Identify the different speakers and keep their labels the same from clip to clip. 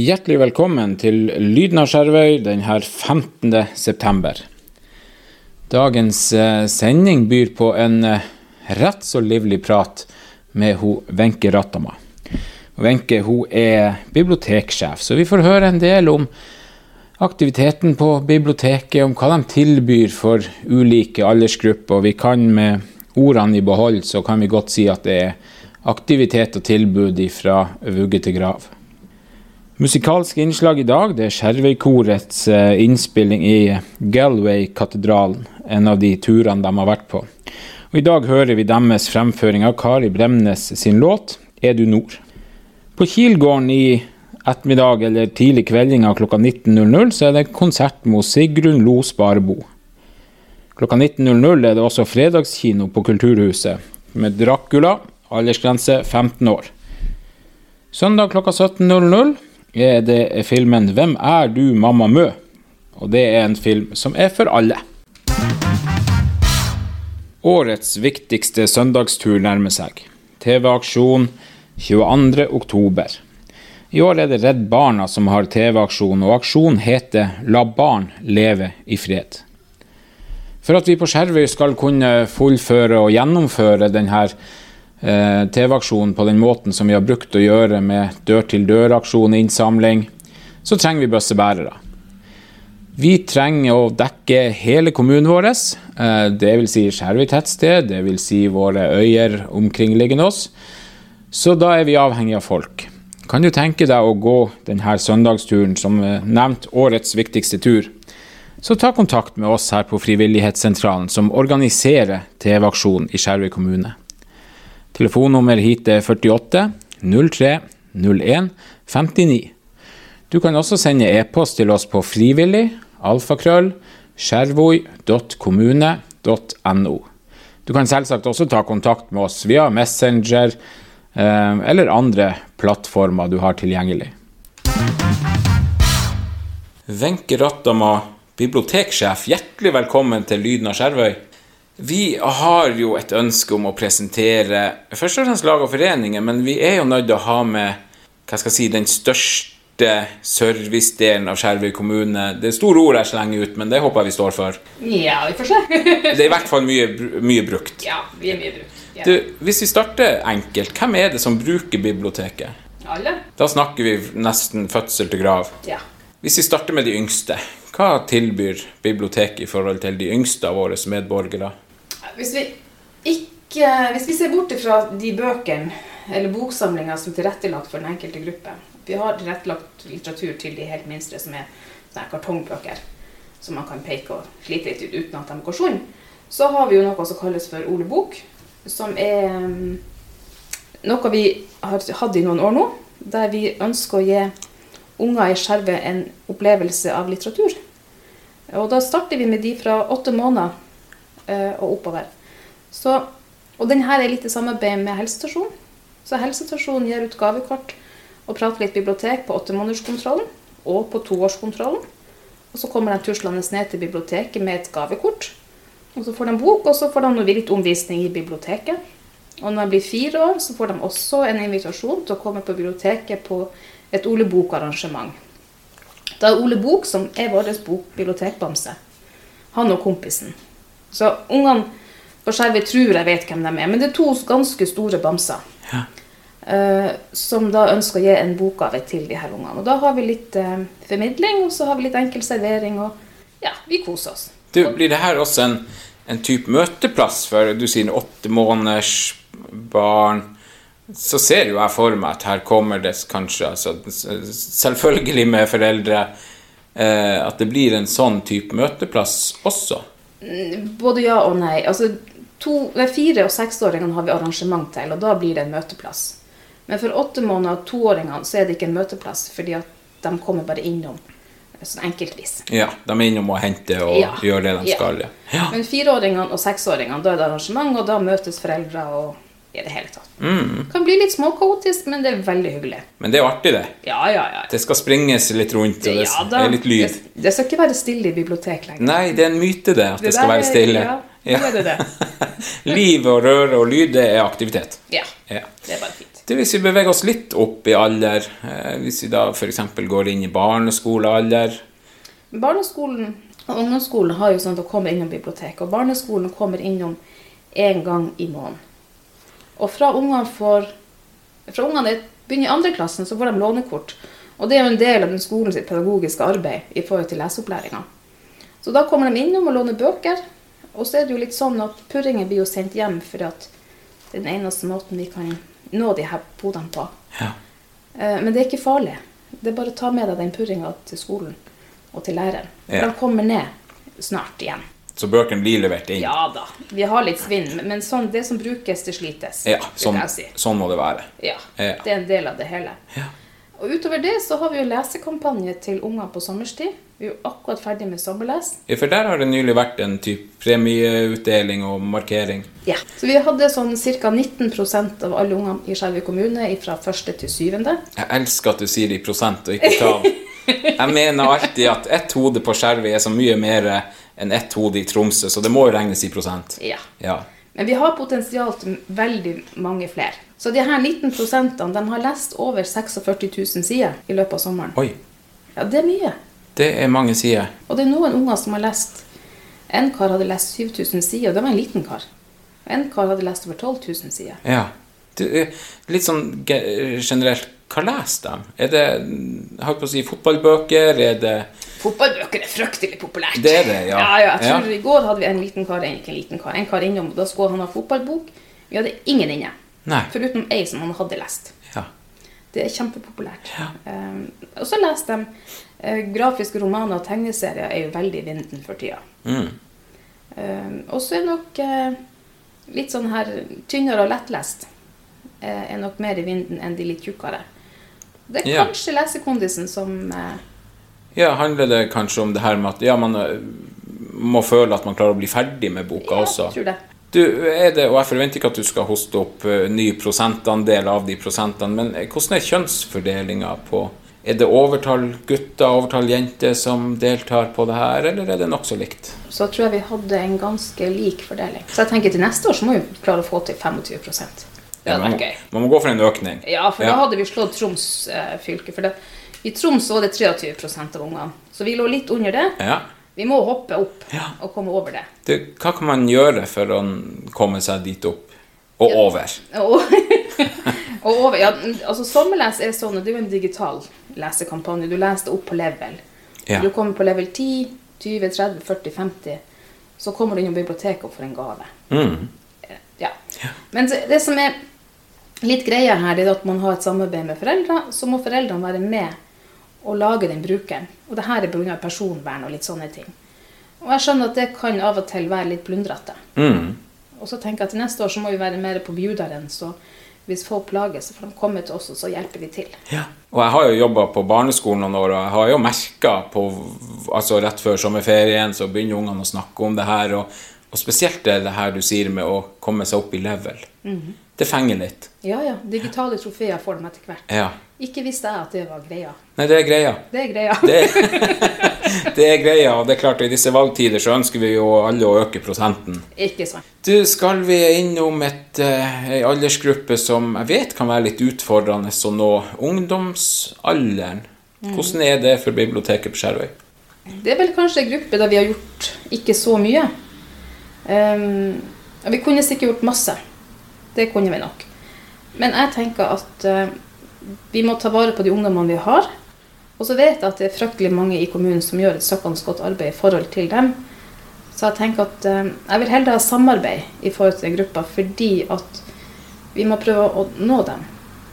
Speaker 1: Hjertelig velkommen til Lyden av Skjervøy denne 15. september. Dagens eh, sending byr på en eh, rett så livlig prat med Wenche Rattama. Wenche er biblioteksjef, så vi får høre en del om aktiviteten på biblioteket, om hva de tilbyr for ulike aldersgrupper. Og vi kan med ordene i behold, så kan vi godt si at det er aktivitet og tilbud fra vugge til grav. Musikalske innslag i dag det er Skjervøykorets eh, innspilling i Galway-katedralen, en av de turene de har vært på. Og I dag hører vi deres fremføring av Kari Bremnes sin låt 'Er du nord'. På Kilgården i ettermiddag eller tidlig kveldinga klokka 19.00 så er det konsert med Sigrun Lo Sparebo. Klokka 19.00 er det også fredagskino på Kulturhuset med Dracula, aldersgrense 15 år. Søndag klokka 17.00 er det filmen 'Hvem er du, mamma Mø?' Og det er en film som er for alle. Årets viktigste søndagstur nærmer seg. TV-aksjon 22.10. I år er det Redd Barna som har TV-aksjon, og aksjonen heter 'La barn leve i fred'. For at vi på Skjervøy skal kunne fullføre og gjennomføre denne TV-aksjonen på den måten som vi har brukt å gjøre med dør-til-dør-aksjon, innsamling, så trenger vi bøssebærere. Vi trenger å dekke hele kommunen vår, eh, dvs. Si Skjervøy tettsted, dvs. Si våre øyer omkringliggende oss. Så da er vi avhengig av folk. Kan du tenke deg å gå denne søndagsturen som nevnt årets viktigste tur? Så ta kontakt med oss her på Frivillighetssentralen, som organiserer TV-aksjonen i Skjervøy kommune. Telefonnummer hit er 48 03 01 59. Du kan også sende e-post til oss på frivillig alfakrøll skjervoi.kommune.no. Du kan selvsagt også ta kontakt med oss via Messenger eh, eller andre plattformer du har tilgjengelig. Wenche Rattama, biblioteksjef, hjertelig velkommen til Lyden av Skjervøy. Vi har jo et ønske om å presentere først og fremst lag og foreninger, men vi er jo nødt til å ha med hva skal jeg si, den største servicedelen av Skjervøy kommune. Det er store ord jeg slenger ut, men det håper jeg vi står for.
Speaker 2: Ja, vi får se.
Speaker 1: det er i hvert fall mye, mye brukt.
Speaker 2: Ja, vi er mye brukt. Ja.
Speaker 1: Du, hvis vi starter enkelt, hvem er det som bruker biblioteket?
Speaker 2: Alle.
Speaker 1: Da snakker vi nesten fødsel til grav.
Speaker 2: Ja.
Speaker 1: Hvis vi starter med de yngste, hva tilbyr biblioteket i forhold til de yngste av våre medborgere?
Speaker 2: Hvis vi, ikke, hvis vi ser bort fra de bøkene eller boksamlinger som er tilrettelagt for den enkelte gruppe Vi har tilrettelagt litteratur til de helt minste, som er kartongbøker som man kan peke og slite litt ut uten at de går sund. Så har vi jo noe som kalles for Ole Bok, som er mm, noe vi har hatt i noen år nå, der vi ønsker å gi unger i skjerve en opplevelse av litteratur. Og da starter vi med de fra åtte måneder og oppover. Så, og denne er litt i samarbeid med helsestasjonen. Så helsestasjonen gir ut gavekort og prater litt bibliotek på åttemånederskontrollen og på toårskontrollen. Og så kommer de tuslende ned til biblioteket med et gavekort. Og så får de bok, og så får de litt omvisning i biblioteket. Og når de blir fire år, så får de også en invitasjon til å komme på biblioteket på et Ole Bok-arrangement. Da er Ole Bok, som er vår bokbibliotekbamse, han og kompisen, så ungene på Skjervøy tror jeg vet hvem de er, men det er to ganske store bamser. Ja. Uh, som da ønsker å gi en bokgave til de her ungene. Og Da har vi litt uh, formidling, og så har vi litt enkel servering, og ja, vi koser oss.
Speaker 1: Du, Blir det her også en, en type møteplass for du sier åtte måneders barn? Så ser jo jeg for meg at her kommer det kanskje, altså, selvfølgelig med foreldre, uh, at det blir en sånn type møteplass også.
Speaker 2: Både ja og nei. Altså, to, fire- og seksåringene har vi arrangement til, og da blir det en møteplass. Men for åtte måneder og toåringene så er det ikke en møteplass, fordi at de kommer bare innom sånn enkeltvis.
Speaker 1: Ja, de er innom og henter og ja. gjør det de skal.
Speaker 2: Ja. Men fireåringene og seksåringene, da er det arrangement, og da møtes foreldre og i det hele tatt. Mm. Kan bli litt småkaotisk, men det er veldig hyggelig.
Speaker 1: Men det er artig, det.
Speaker 2: Ja, ja, ja.
Speaker 1: Det skal springes litt rundt, og det ja, da, er litt lyd.
Speaker 2: Det, det, skal ikke være stille i bibliotek lenger.
Speaker 1: Nei, det er en myte, det, at det, det skal være stille.
Speaker 2: Ja, ja. det det.
Speaker 1: Liv og røre og lyd, det er aktivitet.
Speaker 2: Ja, det er bare fint.
Speaker 1: Det Hvis vi beveger oss litt opp i alder, eh, hvis vi da f.eks. går inn i barneskolealder
Speaker 2: Barneskolen og ungdomsskolen har jo sånn at de kommer innom biblioteket. Og barneskolen kommer innom én gang i måneden. Og fra ungene får fra ungene begynner i andre klassen, så får de lånekort. Og det er jo en del av den skolens pedagogiske arbeid i forhold til leseopplæringa. Så da kommer de innom og låner bøker. Og så er det jo litt sånn at purringen blir jo sendt hjem fordi at det er den eneste måten vi kan nå de her podene på.
Speaker 1: Ja.
Speaker 2: Eh, Men det er ikke farlig. Det er bare å ta med deg den purringa til skolen og til læreren.
Speaker 1: Ja.
Speaker 2: de kommer ned snart igjen.
Speaker 1: Så bøkene blir levert inn?
Speaker 2: Ja da, vi har litt svinn, men- sånn, det som brukes, det slites.
Speaker 1: Ja, sånn,
Speaker 2: si.
Speaker 1: sånn må det være.
Speaker 2: Ja,
Speaker 1: Ja.
Speaker 2: det er en del av det hele.
Speaker 1: Ja.
Speaker 2: Og utover det så har vi jo lesekampanje til unger på sommerstid. Vi er jo akkurat ferdig med sommerles.
Speaker 1: Ja, For der har det nylig vært en type premieutdeling og markering.
Speaker 2: Ja. Så vi hadde sånn ca. 19% av alle ungene i Skjervøy kommune fra første til syvende.
Speaker 1: Jeg elsker at du sier i prosent og ikke tall. Jeg mener alltid at ett hode på Skjervøy er så mye mer enn ett hode i Tromsø, så det må jo regnes i prosent.
Speaker 2: Ja.
Speaker 1: Ja.
Speaker 2: Men vi har potensial til veldig mange flere. Så de her 19 prosentene de har lest over 46 000 sider i løpet av sommeren.
Speaker 1: Oi,
Speaker 2: Ja, det er mye.
Speaker 1: det er mange sider.
Speaker 2: Og det er noen unger som har lest En kar hadde lest 7000 sider, og det var en liten kar. En kar hadde lest over 12 000 sider.
Speaker 1: Ja. Det er litt sånn generelt, hva leser de? Er det jeg på å si, fotballbøker? Er det
Speaker 2: Fotballbøker er fryktelig populært.
Speaker 1: Det er det, ja.
Speaker 2: ja, ja jeg tror. I går hadde vi en liten kar, en, ikke en liten kar, en kar innom, og da skulle han ha fotballbok. Vi hadde ingen inne,
Speaker 1: Nei.
Speaker 2: foruten ei som han hadde lest.
Speaker 1: Ja.
Speaker 2: Det er kjempepopulært.
Speaker 1: Ja.
Speaker 2: Um, og så leser de uh, grafiske romaner og tegneserier er jo veldig i vinden for tida.
Speaker 1: Mm.
Speaker 2: Um, og så er nok uh, litt sånn her tynnere og lettlest uh, er nok mer i vinden enn de litt tjukkere. Det er
Speaker 1: Ja.
Speaker 2: kanskje lesekondisen som eh,
Speaker 1: ja, handler det kanskje om det her med at ja, man øh, må føle at man klarer å bli ferdig med boka
Speaker 2: Ja,
Speaker 1: også?
Speaker 2: tror det.
Speaker 1: Du, er det, og Jeg forventer ikke at du skal hoste opp øh, ny prosentandel av de prosentene, men øh, hvordan er kjønnsfordelinga på Er det overtall gutter, overtall jenter som deltar på det her, eller er det nokså likt?
Speaker 2: Så tror jeg vi hadde en ganske lik fordeling. Så jeg tenker til neste år så må vi klare å få til 25 Det hadde vært gøy.
Speaker 1: man må gå for en økning.
Speaker 2: Ja, for
Speaker 1: Ja.
Speaker 2: da hadde vi slått Troms eh, fylke. For det, i Troms var det 23 av ungene. Så vi lå litt under det.
Speaker 1: Ja.
Speaker 2: Vi må hoppe opp
Speaker 1: Ja.
Speaker 2: og komme over det.
Speaker 1: det. hva kan man gjøre for å komme seg dit opp? Og over?
Speaker 2: Og, over, ja, altså Sommerles er sånn, det er jo en digital lesekampanje. Du leser opp på level.
Speaker 1: Ja.
Speaker 2: Du kommer på level 10, 20, 30, 40, 50. Så kommer du innom biblioteket og får en gave.
Speaker 1: Mm.
Speaker 2: Ja. Men det, det som er litt greia her, det er at man har et samarbeid med foreldre. Så må foreldrene være med og lage den brukeren. Og det her er pga. personvern og litt sånne ting. Og jeg skjønner at det kan av og til være litt plundrete.
Speaker 1: Mm.
Speaker 2: Og så tenker jeg at til neste år så må vi være mer på bjuderen. Så hvis folk plager, så får de komme til oss, og så hjelper vi til.
Speaker 1: Ja. Og jeg har jo jobba på barneskolen noen år, og jeg har jo merka på altså Rett før sommerferien så begynner ungene å snakke om det her, og, og spesielt det, det her du sier med å komme seg opp i level. Det fenger litt.
Speaker 2: Ja, ja. Digitale trofeer får de etter hvert.
Speaker 1: Ja.
Speaker 2: Ikke visste jeg at det var greia.
Speaker 1: Nei, det er greia.
Speaker 2: Det er greia.
Speaker 1: Det, det er greia, og det er klart i disse valgtider så ønsker vi jo alle å øke prosenten.
Speaker 2: Ikke sant.
Speaker 1: Du, skal vi innom et, eh, ei aldersgruppe som jeg vet kan være litt utfordrende å nå? Ungdomsalderen. Hvordan er det for biblioteket på Skjervøy?
Speaker 2: Det er vel kanskje en gruppe der vi har gjort ikke så mye. Um, vi kunne sikkert gjort masse. Det kunne vi nok. Men jeg tenker at eh, vi må ta vare på de ungdommene vi har. Og så vet jeg at det er fryktelig mange i kommunen som gjør et søkkende godt arbeid i forhold til dem. Så jeg tenker at eh, jeg vil heller ha samarbeid i forhold til den gruppa, fordi at vi må prøve å nå dem.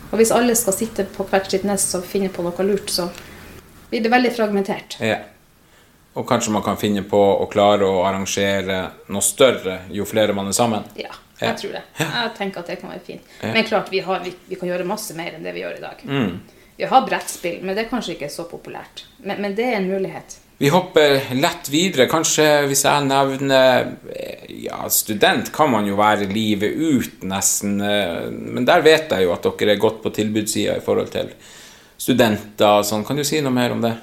Speaker 2: Og hvis alle skal sitte på hvert sitt nest og finne på noe lurt, så blir det veldig fragmentert.
Speaker 1: Ja. Og kanskje man kan finne på å klare å arrangere noe større jo flere man er sammen?
Speaker 2: Ja,
Speaker 1: Ja.
Speaker 2: Jeg tror det. Jeg tenker at det kan være fint. Men klart, vi, har, vi, vi kan gjøre masse mer enn det vi gjør i dag.
Speaker 1: Mm.
Speaker 2: Vi har brettspill, men det er kanskje ikke så populært. Men, men det er en mulighet.
Speaker 1: Vi hopper lett videre. Kanskje hvis jeg nevner eh, Ja, student kan man jo være livet ut, nesten. eh, Men der vet jeg jo at dere er godt på tilbudssida i forhold til studenter og sånn. Kan du si noe mer om det?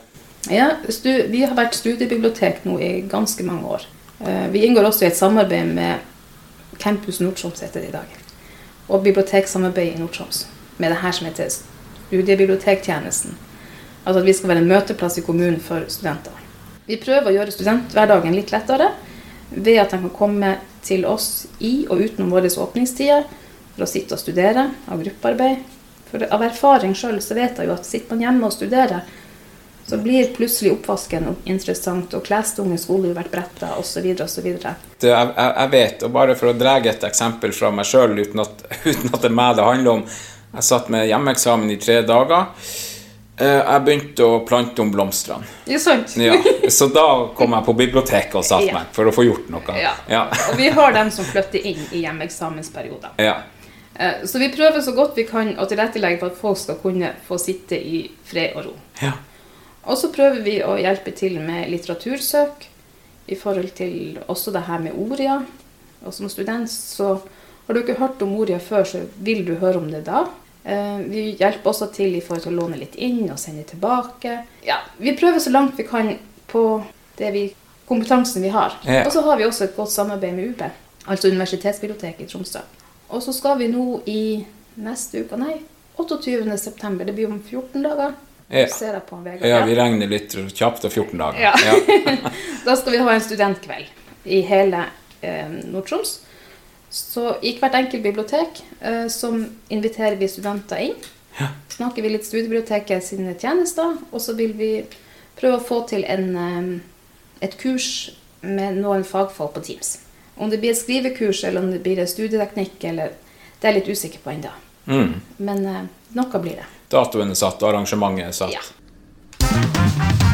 Speaker 2: Ja, Vi har vært studiebibliotek nå i ganske mange år. Eh, Vi inngår også i et samarbeid med Campus Nord-Troms, heter det i dag. Og biblioteksamarbeid i Nord-Troms. med det her som heter studiebibliotektjenesten. Altså at vi skal være en møteplass i kommunen for studenter. Vi prøver å gjøre studenthverdagen litt lettere ved at de kan komme til oss i og utenom våre åpningstider for å sitte og studere av gruppearbeid. For av erfaring sjøl så vet jeg jo at sitter man hjemme og studerer, så blir plutselig oppvasken interessant, og klestunge skulle jo vært bretta osv. osv.
Speaker 1: Jeg, jeg vet, og bare for å dra et eksempel fra meg sjøl uten, uten, at det er meg det handler om Jeg satt med hjemmeeksamen i tre dager. Eh, jeg begynte å plante om blomstene.
Speaker 2: Ja, sant.
Speaker 1: ja, så da kom jeg på biblioteket og satte ja. meg for å få gjort noe.
Speaker 2: Ja. ja. og vi har dem som flytter inn i hjemmeeksamensperioder.
Speaker 1: Ja.
Speaker 2: Eh, så vi prøver så godt vi kan å tilrettelegge for at folk skal kunne få sitte i fred og ro.
Speaker 1: Ja.
Speaker 2: Og så prøver vi å hjelpe til med litteratursøk i forhold til også det her med Oria. Og som student så har du ikke hørt om Oria før, så vil du høre om det da. Eh, vi hjelper også til i forhold til å låne litt inn og sende tilbake. Ja, Vi prøver så langt vi kan på det vi, kompetansen vi har. Ja. Og så har vi også et godt samarbeid med UB, altså Universitetsbiblioteket i Tromsø. Og så skal vi nå i neste uke, nei, 28.9., det blir om 14 dager,
Speaker 1: ja. Ser jeg på Vegard. Ja, vi regner litt kjapt og 14 dager.
Speaker 2: Ja. ja. da skal vi ha en studentkveld i hele eh, Nord-Troms. Så i hvert enkelt bibliotek eh, som inviterer vi studenter inn.
Speaker 1: Ja.
Speaker 2: Snakker vi litt studiebiblioteket sine tjenester, og så vil vi prøve å få til en, eh, et kurs med noen fagfolk på Teams. Om det blir et skrivekurs eller om det blir studieteknikk, eller, det er jeg litt usikker på ennå.
Speaker 1: Mm.
Speaker 2: Men eh, noe blir det
Speaker 1: datoen er satt, og arrangementet er satt.
Speaker 2: Ja.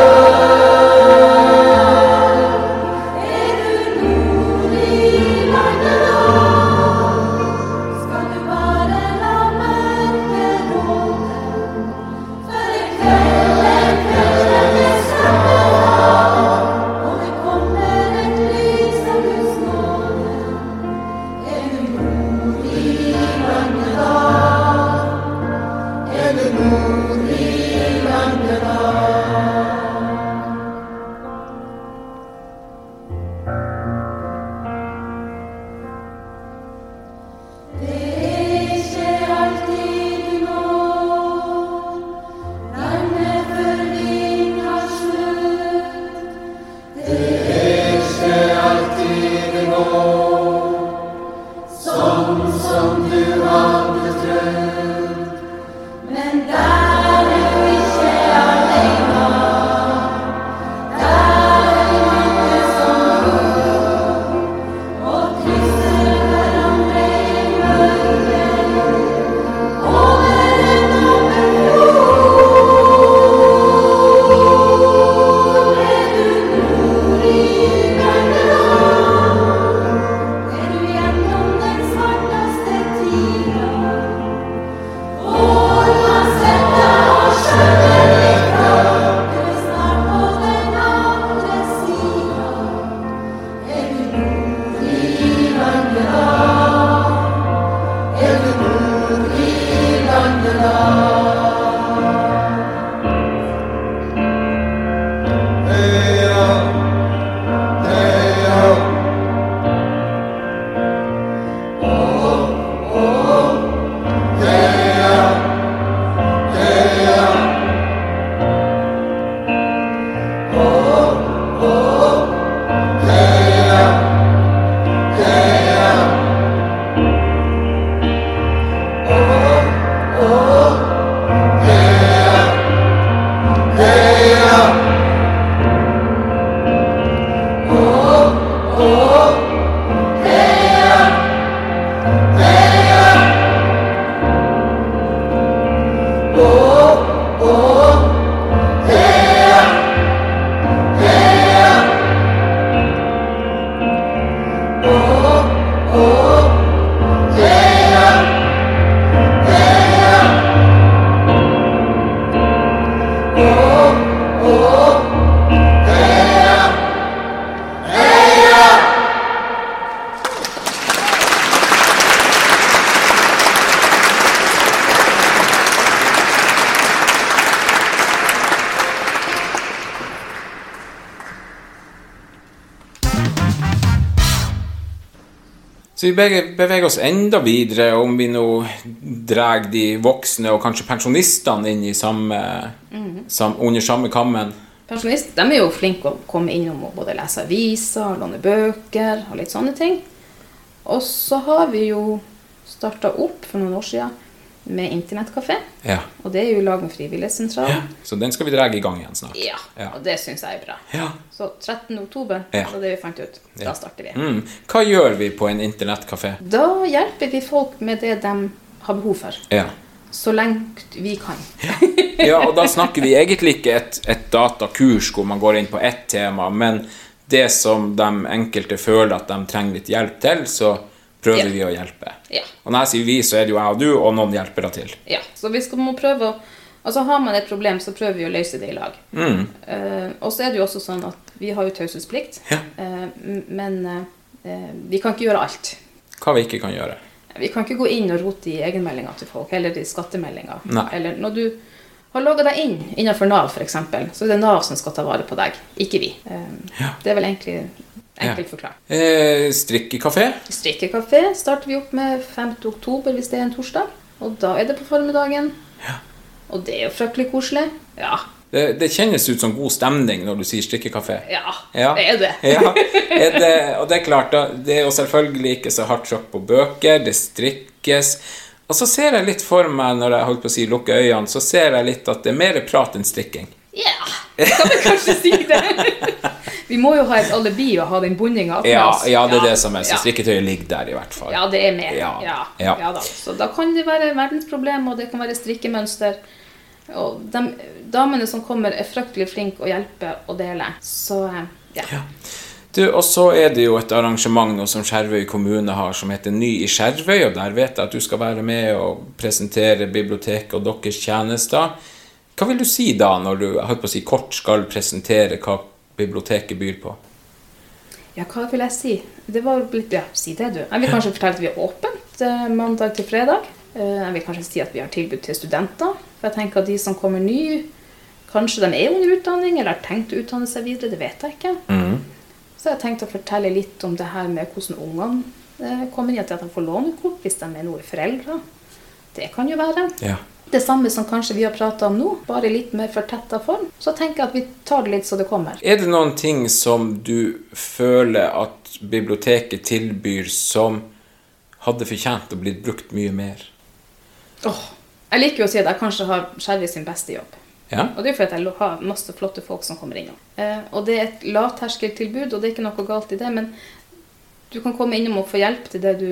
Speaker 3: oh, oh. oh.
Speaker 1: Så vi beveger oss enda videre, om vi nå drar de voksne og kanskje pensjonistene inn i samme, sam, under samme kammen.
Speaker 2: Pensjonister er jo flinke å komme innom og både lese aviser, låne bøker og litt sånne ting. Og så har vi jo starta opp for noen år siden med internettkafé.
Speaker 1: Ja.
Speaker 2: Og det er jo i lag med Frivillighetssentralen.
Speaker 1: Så den skal vi dra i gang igjen snart.
Speaker 2: Ja.
Speaker 1: Ja.
Speaker 2: Og det syns jeg er bra.
Speaker 1: Ja.
Speaker 2: Så 13. oktober
Speaker 1: Ja.
Speaker 2: var det vi fant ut.
Speaker 1: Ja.
Speaker 2: Da starter vi.
Speaker 1: Mm. Hva gjør vi på en internettkafé?
Speaker 2: Da hjelper vi folk med det de har behov for.
Speaker 1: Ja.
Speaker 2: Så lenge vi kan.
Speaker 1: ja, og da snakker vi egentlig ikke et, et datakurs hvor man går inn på ett tema, men det som de enkelte føler at de trenger litt hjelp til, så prøver
Speaker 2: Ja.
Speaker 1: vi å hjelpe.
Speaker 2: Ja.
Speaker 1: Og når jeg sier vi, så er det jo jeg og du og noen hjelpere til.
Speaker 2: ja. Så vi skal må prøve å Altså Har man et problem, så prøver vi å løse det i lag.
Speaker 1: Mm.
Speaker 2: Uh, og så er det jo også sånn at vi har jo taushetsplikt.
Speaker 1: Ja.
Speaker 2: uh, men uh, vi kan ikke gjøre alt.
Speaker 1: Hva vi ikke kan gjøre.
Speaker 2: Vi kan ikke gå inn og rote i egenmeldinga til folk, eller i skattemeldinga. Eller når du har logga deg inn innenfor Nav, f.eks., så er det Nav som skal ta vare på deg, ikke vi.
Speaker 1: Ja.
Speaker 2: Det er vel egentlig enkelt forklart.
Speaker 1: Eh, strikkekafé.
Speaker 2: Strikkekafé starter vi opp med 5. oktober hvis det er en torsdag. Og da er det på formiddagen. Ja. Og det er jo fryktelig koselig. Ja.
Speaker 1: Det, det kjennes ut som god stemning når du sier strikkekafé.
Speaker 2: Ja,
Speaker 1: Ja.
Speaker 2: det er det.
Speaker 1: ja, er det, og det er klart, da, det er jo selvfølgelig ikke så hardt sjokk på bøker, det strikkes. Og så ser jeg litt for meg, når jeg holdt på å si lukke øynene, så ser jeg litt at det er mer prat enn strikking.
Speaker 2: Ja, kan vi kanskje si det. Vi må jo ha et alibi og ha den bondinga
Speaker 1: Ja, ja, det er det som er, så strikketøyet ligger der i hvert fall.
Speaker 2: Ja, det er med.
Speaker 1: Ja,
Speaker 2: Ja,
Speaker 1: ja.
Speaker 2: ja. da. Så da kan det være verdensproblem, og det kan være strikkemønster. Og de damene som kommer, er fryktelig flinke å hjelpe og dele. Så eh, ja.
Speaker 1: Ja. Du, og så er det jo et arrangement nå som Skjervøy kommune har, som heter Ny i Skjervøy, og der vet jeg at du skal være med og presentere biblioteket og deres tjenester. Hva vil du si da, når du holdt på å si, kort skal presentere hva biblioteket byr på?
Speaker 2: ja, hva vil jeg si? Det var litt, ja, Si det, du. Jeg vil kanskje fortelle at vi er åpent eh, mandag til fredag. Eh, jeg vil kanskje si at vi har tilbud til studenter. For jeg tenker at de som kommer ny, kanskje de er under utdanning eller har tenkt å utdanne seg videre. Det vet jeg ikke.
Speaker 1: Mhm.
Speaker 2: Så jeg har tenkt å fortelle litt om det her med hvordan ungene eh, kommer inn, at de får lånekort hvis de er noe foreldre. Det kan jo være.
Speaker 1: Ja.
Speaker 2: Det samme som kanskje vi har prata om nå, bare i litt mer fortetta form. Så tenker jeg at vi tar det litt så det kommer.
Speaker 1: Er det noen ting som du føler at biblioteket tilbyr som hadde fortjent å bli brukt mye mer?
Speaker 2: Åh, jeg liker jo å si at jeg kanskje har Skjervi sin beste jobb.
Speaker 1: Ja?
Speaker 2: Og det er fordi jeg har masse flotte folk som kommer innom. Eh, og det er et lavterskeltilbud, og det er ikke noe galt i det, men du kan komme innom og få hjelp til det du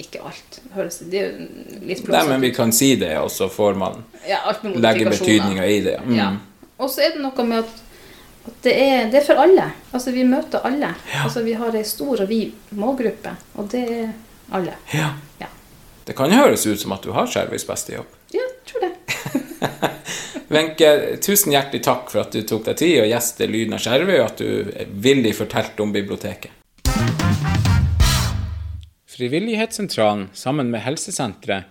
Speaker 2: Ikke alt. Høres, det er jo litt
Speaker 1: Nei, men vi kan si det, og så får man
Speaker 2: ja,
Speaker 1: legge betydninga i det. Mm.
Speaker 2: Ja. Og så er det noe med at, at det, er, det er for alle. Altså Vi møter alle. Altså Vi har ei stor og vid målgruppe, og det er alle.
Speaker 1: Ja.
Speaker 2: Ja,
Speaker 1: Det kan høres ut som at du har Skjervøys beste jobb.
Speaker 2: ja tror det.
Speaker 1: Wenche, tusen hjertelig takk for at du tok deg tid å gjeste Lyden av Skjervøy, og at du villig fortalte om biblioteket. Frivillighetssentralen sammen med helsesenteret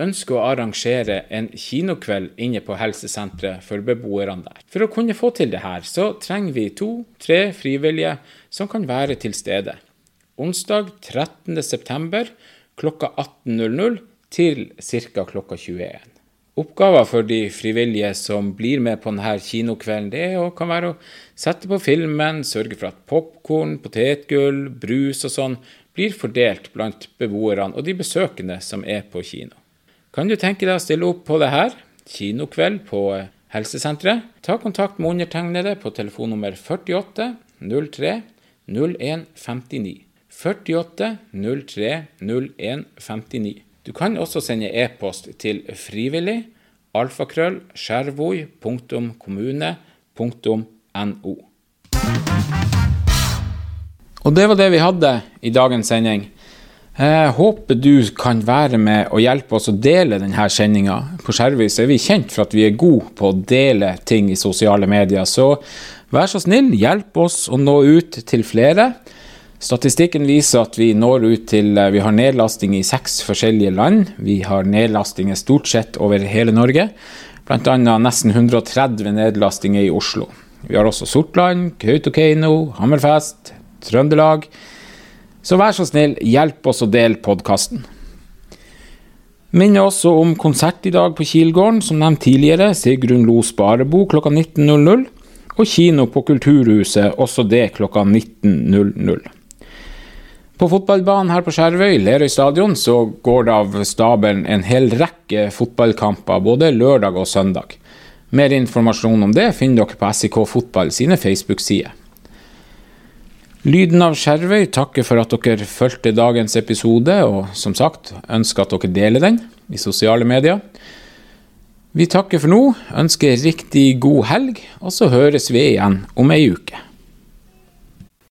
Speaker 1: ønsker å arrangere en kinokveld inne på helsesenteret for beboerne der. For å kunne få til det her, så trenger vi to-tre frivillige som kan være til stede. Onsdag 13.9. klokka 18.00 til ca. klokka 21. Oppgaver for de frivillige som blir med på denne kinokvelden, det er kan være å sette på filmen, sørge for at popkorn, potetgull, brus og sånn blir fordelt blant beboerne og de besøkende som er på kino. Kan du tenke deg å stille opp på det her? Kinokveld på eh, helsesenteret? Ta kontakt med undertegnede på telefonnummer 48 03 01 59. 48 03 01 59. Du kan også sende e-post til frivillig alfakrøll skjervoi.kommune.no. Og det var det vi hadde i dagens sending. Jeg håper du kan være med og hjelpe oss å dele denne sendinga. På Skjervøy er vi kjent for at vi er gode på å dele ting i sosiale medier, så vær så snill, hjelp oss å nå ut til flere. Statistikken viser at vi når ut til Vi har nedlasting i seks forskjellige land. Vi har nedlastinger stort sett over hele Norge. Bl.a. nesten 130 nedlastinger i Oslo. Vi har også Sortland, Kautokeino, Hammerfest, Trøndelag. Så vær så snill, hjelp oss å dele podkasten. Minner også om konsert i dag på Kilgården, som nevnt tidligere. Sigrun Lo Sparebo klokka 19.00. Og kino på Kulturhuset, også det klokka 19.00. På fotballbanen her på Skjervøy, Lerøy stadion, så går det av stabelen en hel rekke fotballkamper både lørdag og søndag. Mer informasjon om det finner dere på SIK Fotball sine Facebook-sider. Lyden av Skjervøy takker for at dere fulgte dagens episode, og som sagt ønsker at dere deler den i sosiale medier. Vi takker for nå, ønsker riktig god helg, og så høres vi igjen om ei uke.